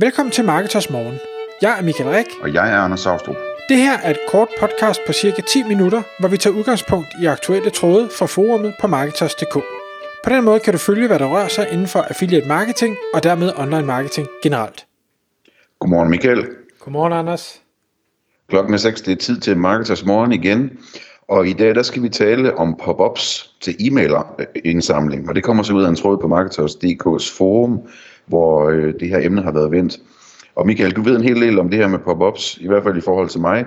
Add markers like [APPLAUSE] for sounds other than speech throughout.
Velkommen til Marketers Morgen. Jeg er Michael Rik. Og jeg er Anders Saustrup. Det her er et kort podcast på cirka 10 minutter, hvor vi tager udgangspunkt i aktuelle tråde fra forumet på Marketers.dk. På den måde kan du følge, hvad der rører sig inden for affiliate marketing og dermed online marketing generelt. Godmorgen Michael. Godmorgen Anders. Klokken er 6, det er tid til Marketers Morgen igen. Og i dag der skal vi tale om pop-ups til e-mail-indsamling. Og det kommer så ud af en tråd på Marketers.dk's forum, hvor øh, det her emne har været vendt. Og Michael, du ved en hel del om det her med pop-ups, i hvert fald i forhold til mig.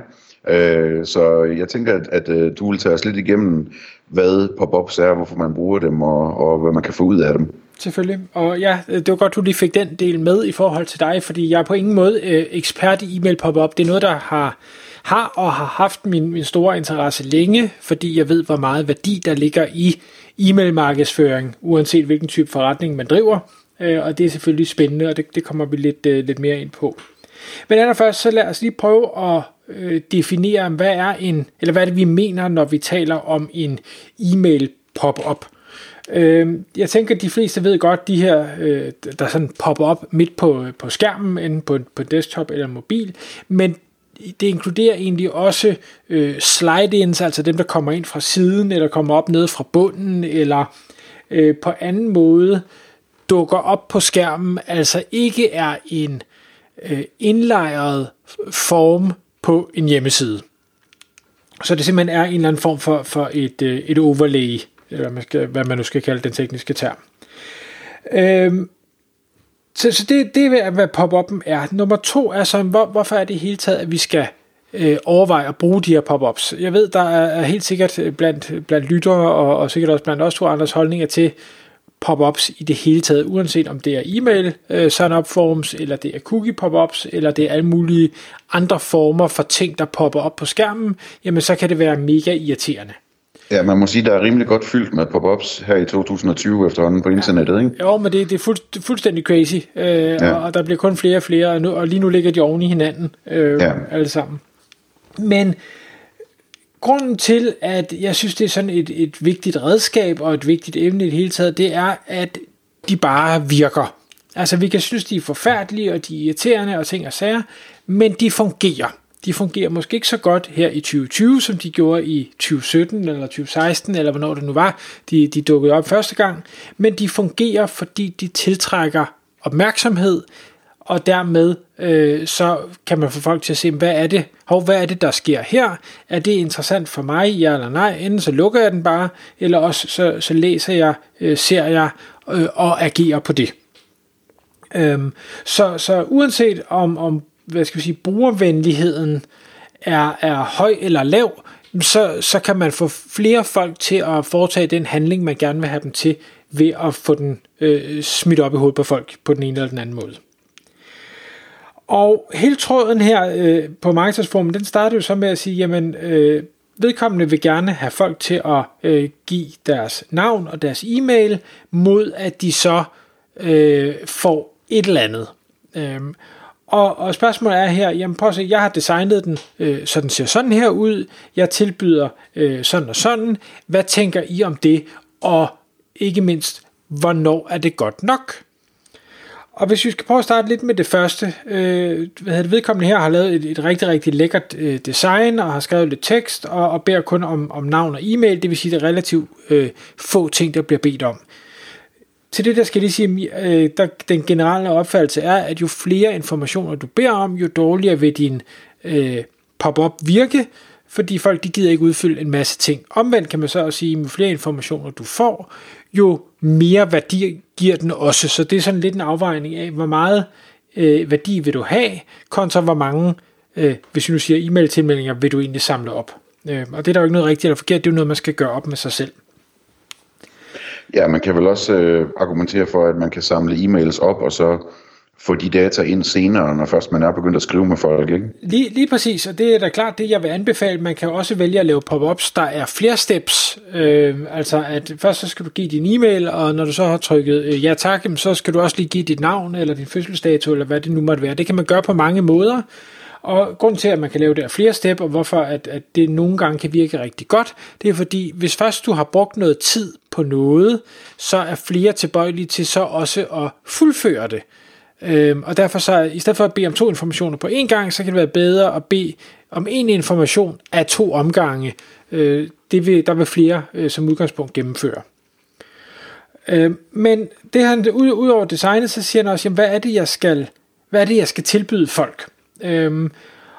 Øh, så jeg tænker, at, at øh, du vil tage os lidt igennem, hvad pop-ups er, hvorfor man bruger dem, og, og hvad man kan få ud af dem. Selvfølgelig. Og ja, det var godt, du lige fik den del med i forhold til dig, fordi jeg er på ingen måde øh, ekspert i e-mail pop-up. Det er noget, der har, har og har haft min, min store interesse længe, fordi jeg ved, hvor meget værdi der ligger i e-mail markedsføring, uanset hvilken type forretning man driver øh, og det er selvfølgelig spændende, og det, det kommer vi lidt, øh, lidt mere ind på. Men allerførst, så lad os lige prøve at øh, definere, hvad er en, eller hvad er det, vi mener, når vi taler om en e-mail pop-up. Øh, jeg tænker, at de fleste ved godt, de her, øh, der sådan popper op midt på, øh, på skærmen, enten på, på desktop eller mobil, men det inkluderer egentlig også øh, slide-ins, altså dem, der kommer ind fra siden, eller kommer op ned fra bunden, eller øh, på anden måde dukker op på skærmen, altså ikke er en øh, indlejret form på en hjemmeside. Så det simpelthen er en eller anden form for, for et, øh, et overlay, eller hvad man, skal, hvad man nu skal kalde den tekniske term. Øhm, så, så det, det er, hvad pop-up'en er. Nummer to er så, hvor, hvorfor er det hele taget, at vi skal øh, overveje at bruge de her pop-ups. Jeg ved, der er, er helt sikkert blandt, blandt lyttere, og, og sikkert også blandt os to andres holdninger til, pop-ups i det hele taget, uanset om det er e-mail øh, sign-up forms, eller det er cookie pop-ups, eller det er alle mulige andre former for ting, der popper op på skærmen, jamen så kan det være mega irriterende. Ja, man må sige, der er rimelig godt fyldt med pop-ups her i 2020 efterhånden på internettet, ikke? Jo, men det, det er fuld, fuldstændig crazy, øh, ja. og, og der bliver kun flere og flere, og, nu, og lige nu ligger de oven i hinanden, øh, ja. alle sammen. Men grunden til, at jeg synes, det er sådan et, et vigtigt redskab og et vigtigt emne i det hele taget, det er, at de bare virker. Altså, vi kan synes, de er forfærdelige, og de er irriterende og ting og sager, men de fungerer. De fungerer måske ikke så godt her i 2020, som de gjorde i 2017 eller 2016, eller hvornår det nu var, de, de dukkede op første gang, men de fungerer, fordi de tiltrækker opmærksomhed, og dermed øh, så kan man få folk til at se, hvad er det, hov, hvad er det, der sker her? Er det interessant for mig, ja eller nej? Enten så lukker jeg den bare, eller også så, så læser jeg, øh, ser jeg øh, og agerer på det. Øhm, så, så uanset om, om hvad skal vi sige, brugervenligheden er, er høj eller lav, så, så kan man få flere folk til at foretage den handling, man gerne vil have dem til, ved at få den øh, smidt op i hovedet på folk på den ene eller den anden måde. Og hele tråden her øh, på markedsformen, den starter jo så med at sige, jamen øh, vedkommende vil gerne have folk til at øh, give deres navn og deres e-mail, mod at de så øh, får et eller andet. Øhm, og, og spørgsmålet er her, jamen prøv at se, jeg har designet den, øh, så den ser sådan her ud, jeg tilbyder øh, sådan og sådan, hvad tænker I om det, og ikke mindst, hvornår er det godt nok? Og hvis vi skal prøve at starte lidt med det første, øh, hvad hedder det, vedkommende her har lavet et, et rigtig, rigtig lækkert øh, design, og har skrevet lidt tekst, og, og beder kun om, om navn og e-mail, det vil sige, det er relativt øh, få ting, der bliver bedt om. Til det der skal jeg lige sige, øh, der, den generelle opfattelse er, at jo flere informationer du beder om, jo dårligere vil din øh, pop-up virke, fordi folk de gider ikke udfylde en masse ting. Omvendt kan man så også sige, at jo flere informationer du får, jo mere værdi giver den også. Så det er sådan lidt en afvejning af, hvor meget øh, værdi vil du have, kontra hvor mange, øh, hvis vi nu siger e-mail-tilmeldinger, vil du egentlig samle op. Øh, og det er der jo ikke noget rigtigt eller forkert, det er jo noget, man skal gøre op med sig selv. Ja, man kan vel også øh, argumentere for, at man kan samle e-mails op, og så få de data ind senere, når først man er begyndt at skrive med folk, ikke? Lige, lige præcis, og det er da klart det, jeg vil anbefale. Man kan også vælge at lave pop-ups, der er flere steps. Øh, altså, at først så skal du give din e-mail, og når du så har trykket øh, ja tak, så skal du også lige give dit navn, eller din fødselsdato, eller hvad det nu måtte være. Det kan man gøre på mange måder. Og grund til, at man kan lave det flere step, og hvorfor at, at det nogle gange kan virke rigtig godt, det er fordi, hvis først du har brugt noget tid på noget, så er flere tilbøjelige til så også at fuldføre det. Øhm, og derfor så, i stedet for at bede om to informationer på én gang, så kan det være bedre at bede om én information af to omgange. Øh, det vil, der vil flere øh, som udgangspunkt gennemføre. Øh, men det han ud, ud over designet, så siger han også, jamen, hvad er det, jeg skal, hvad er det, jeg skal tilbyde folk? Øh,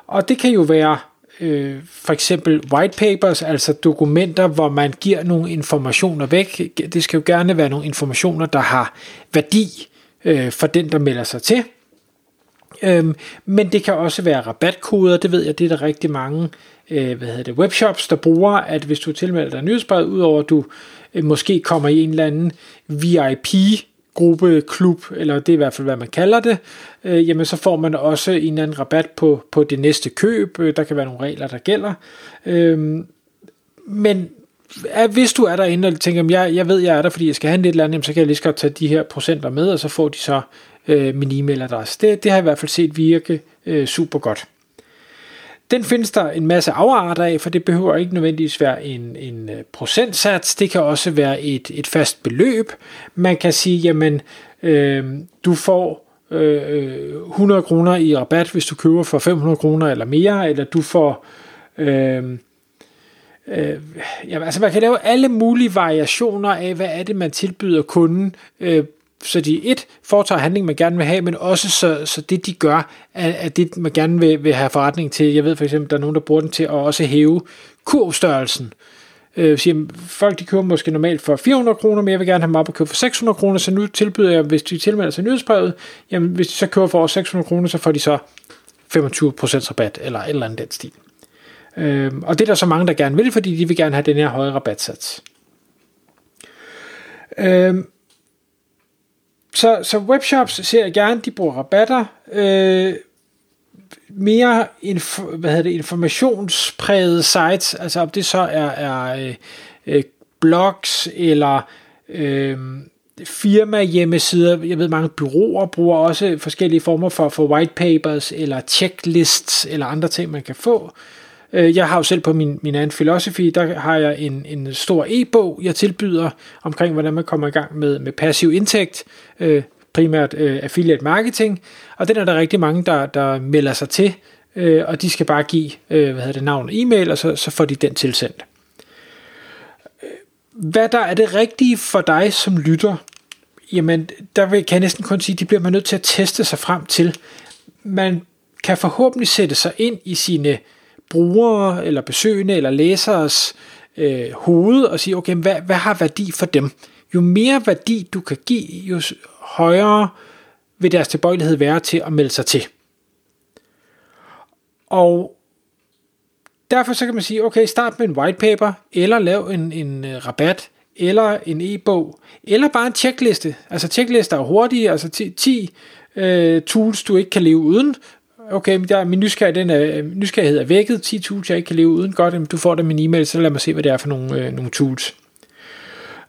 og det kan jo være øh, for eksempel white papers, altså dokumenter, hvor man giver nogle informationer væk. Det skal jo gerne være nogle informationer, der har værdi øh, for den, der melder sig til. Øhm, men det kan også være rabatkoder, det ved jeg, det er der rigtig mange øh, hvad hedder det, webshops, der bruger, at hvis du tilmelder dig nyhedsbrevet, udover at du øh, måske kommer i en eller anden VIP gruppe, klub, eller det er i hvert fald, hvad man kalder det, øh, jamen så får man også en eller anden rabat på, på det næste køb. Øh, der kan være nogle regler, der gælder. Øh, men at hvis du er derinde og tænker, jeg, jeg ved, jeg er der, fordi jeg skal have en lidt eller andet, så kan jeg lige så godt tage de her procenter med, og så får de så øh, min e-mailadresse. Det, det har jeg i hvert fald set virke øh, super godt. Den findes der en masse afarter af, for det behøver ikke nødvendigvis være en, en øh, procentsats. Det kan også være et, et fast beløb. Man kan sige, jamen, øh, du får øh, 100 kroner i rabat, hvis du køber for 500 kroner eller mere, eller du får... Øh, Øh, ja, altså man kan lave alle mulige variationer af, hvad er det, man tilbyder kunden øh, så de et foretager handling, man gerne vil have, men også så, så det, de gør, er, er det, man gerne vil, vil have forretning til. Jeg ved for eksempel, der er nogen, der bruger den til at også hæve kurvstørrelsen. Øh, siger, folk de køber måske normalt for 400 kroner, men jeg vil gerne have dem op og købe for 600 kroner, så nu tilbyder jeg, hvis de tilmelder sig nyhedsbrevet, jamen hvis de så køber for over 600 kroner, så får de så 25% rabat, eller et eller andet den stil. Øh, og det er der så mange, der gerne vil, fordi de vil gerne have den her høje rabatsats. Øh, så, så webshops ser jeg gerne, de bruger rabatter. Øh, mere inf, hvad hedder det, informationspræget sites, altså om det så er, er øh, øh, blogs eller øh, firma hjemmesider. Jeg ved, mange byråer bruger også forskellige former for, for white papers eller checklists eller andre ting, man kan få. Øh, Øh, jeg har jo selv på min, min anden philosophy, der har jeg en, en stor e-bog, jeg tilbyder omkring, hvordan man kommer i gang med, med passiv indtægt, øh, primært øh, affiliate marketing, og den er der rigtig mange, der, der melder sig til, øh, og de skal bare give øh, hvad hedder det, navn og e-mail, og så, så får de den tilsendt. Øh, hvad der er det rigtige for dig som lytter, jamen der kan jeg næsten kun sige, de bliver man nødt til at teste sig frem til. Man kan forhåbentlig sætte sig ind i sine brugere, eller besøgende, eller læseres øh, hoved, og sige, okay, hvad, hvad har værdi for dem? Jo mere værdi du kan give, jo højere vil deres tilbøjelighed være til at melde sig til. Og derfor så kan man sige, okay, start med en white paper, eller lav en, en øh, rabat, eller en e-bog, eller bare en checkliste. Altså checklister er hurtige, altså 10, 10 øh, tools, du ikke kan leve uden, okay, men der, min nysgerrighed, den øh, er, nysgerrighed er vækket, 10 tools, jeg ikke kan leve uden, godt, du får det min e-mail, så lad mig se, hvad det er for nogle, øh, nogle tools.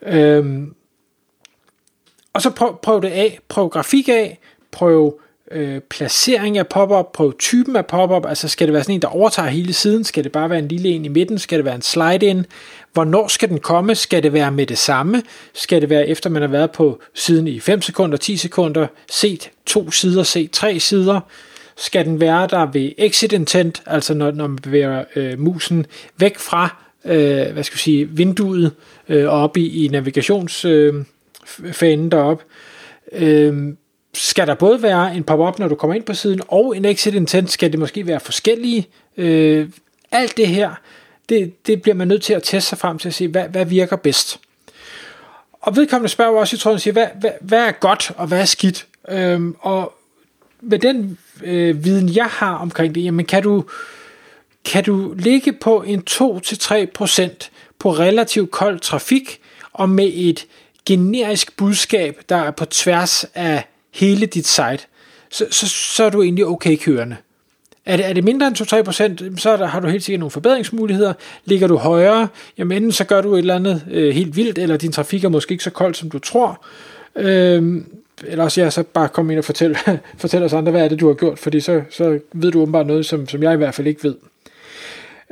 Øhm, og så prøv, prøv det af, prøv grafik af, prøv øh, placering af pop-up, prøv typen af pop-up, altså skal det være sådan en, der overtager hele siden, skal det bare være en lille en i midten, skal det være en slide-in, hvornår skal den komme, skal det være med det samme, skal det være efter man har været på siden i 5 sekunder, 10 sekunder, set to sider, set tre sider, skal den være der ved exit intent, altså når, når man bevæger øh, musen væk fra øh, hvad skal jeg sige, vinduet øh, op i, i navigationsfanen øh, derop. Øh, skal der både være en pop-up, når du kommer ind på siden, og en exit intent, skal det måske være forskellige. Øh, alt det her, det, det bliver man nødt til at teste sig frem til at se, hvad, hvad virker bedst. Og vedkommende spørger også i tråden siger, hvad, hvad, hvad er godt og hvad er skidt? Øhm, og med den øh, viden, jeg har omkring det, jamen kan du, kan du ligge på en 2-3% på relativt kold trafik, og med et generisk budskab, der er på tværs af hele dit site, så, så, så er du egentlig okay kørende. Er det, er det mindre end 2-3%, så er der, har du helt sikkert nogle forbedringsmuligheder. Ligger du højere, jamen enten så gør du et eller andet øh, helt vildt, eller din trafik er måske ikke så kold, som du tror. Øh, eller også ja, så bare kom ind og fortæl, [LAUGHS] fortæl os andre, hvad er det, du har gjort, fordi så, så ved du åbenbart noget, som, som jeg i hvert fald ikke ved.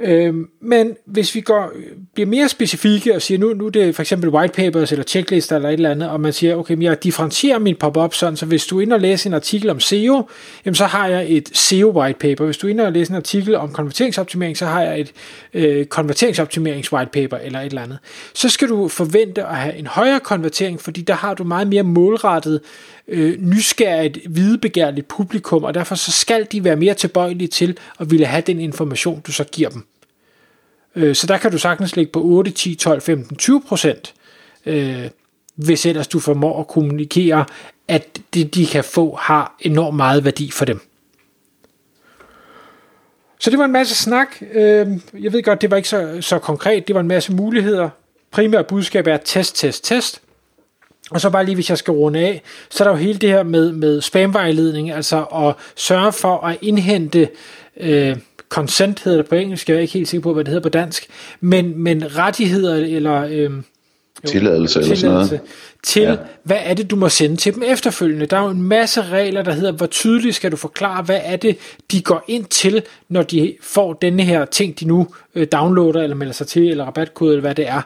Øh, men hvis vi går, bliver mere specifikke og siger, nu, nu er det for eksempel white papers eller checklister eller et eller andet, og man siger, okay, men jeg differentierer min pop-up sådan, så hvis du er inde og læser en artikel om SEO, jamen så har jeg et SEO white paper. Hvis du er inde og læser en artikel om konverteringsoptimering, så har jeg et øh, konverteringsoptimerings white paper eller et eller andet. Så skal du forvente at have en højere konvertering, fordi der har du meget mere målrettet øh, nysgerrigt, videbegærligt publikum, og derfor så skal de være mere tilbøjelige til at ville have den information, du så giver dem. Øh, så der kan du sagtens ligge på 8, 10, 12, 15, 20 procent, øh, hvis ellers du formår at kommunikere, at det de kan få har enormt meget værdi for dem. Så det var en masse snak. Øh, jeg ved godt, det var ikke så, så konkret. Det var en masse muligheder. Primært budskab er test, test, test. Og så bare lige, hvis jeg skal runde af, så er der jo hele det her med, med spamvejledning, altså at sørge for at indhente øh, consent, hedder det på engelsk, jeg er ikke helt sikker på, hvad det hedder på dansk, men, men rettigheder eller... Øh, jo, tilladelse eller sådan noget. Til, ja. hvad er det, du må sende til dem efterfølgende. Der er jo en masse regler, der hedder, hvor tydeligt skal du forklare, hvad er det, de går ind til, når de får denne her ting, de nu øh, downloader, eller melder sig til, eller rabatkode, eller hvad det er.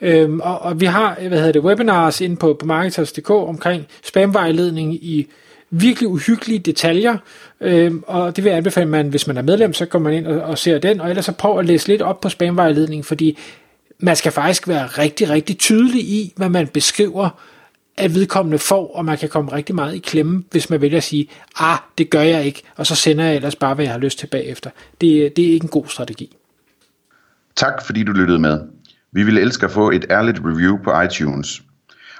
Øhm, og, og vi har hvad hedder det, webinars inde på, på Marketers.dk omkring spamvejledning i virkelig uhyggelige detaljer, øh, og det vil jeg anbefale, at man, hvis man er medlem, så går man ind og, og ser den, og ellers så prøv at læse lidt op på spamvejledningen, fordi man skal faktisk være rigtig, rigtig tydelig i, hvad man beskriver, at vedkommende får, og man kan komme rigtig meget i klemme, hvis man vælger at sige, ah, det gør jeg ikke, og så sender jeg ellers bare, hvad jeg har lyst til bagefter. Det, det er ikke en god strategi. Tak fordi du lyttede med. Vi ville elske at få et ærligt review på iTunes.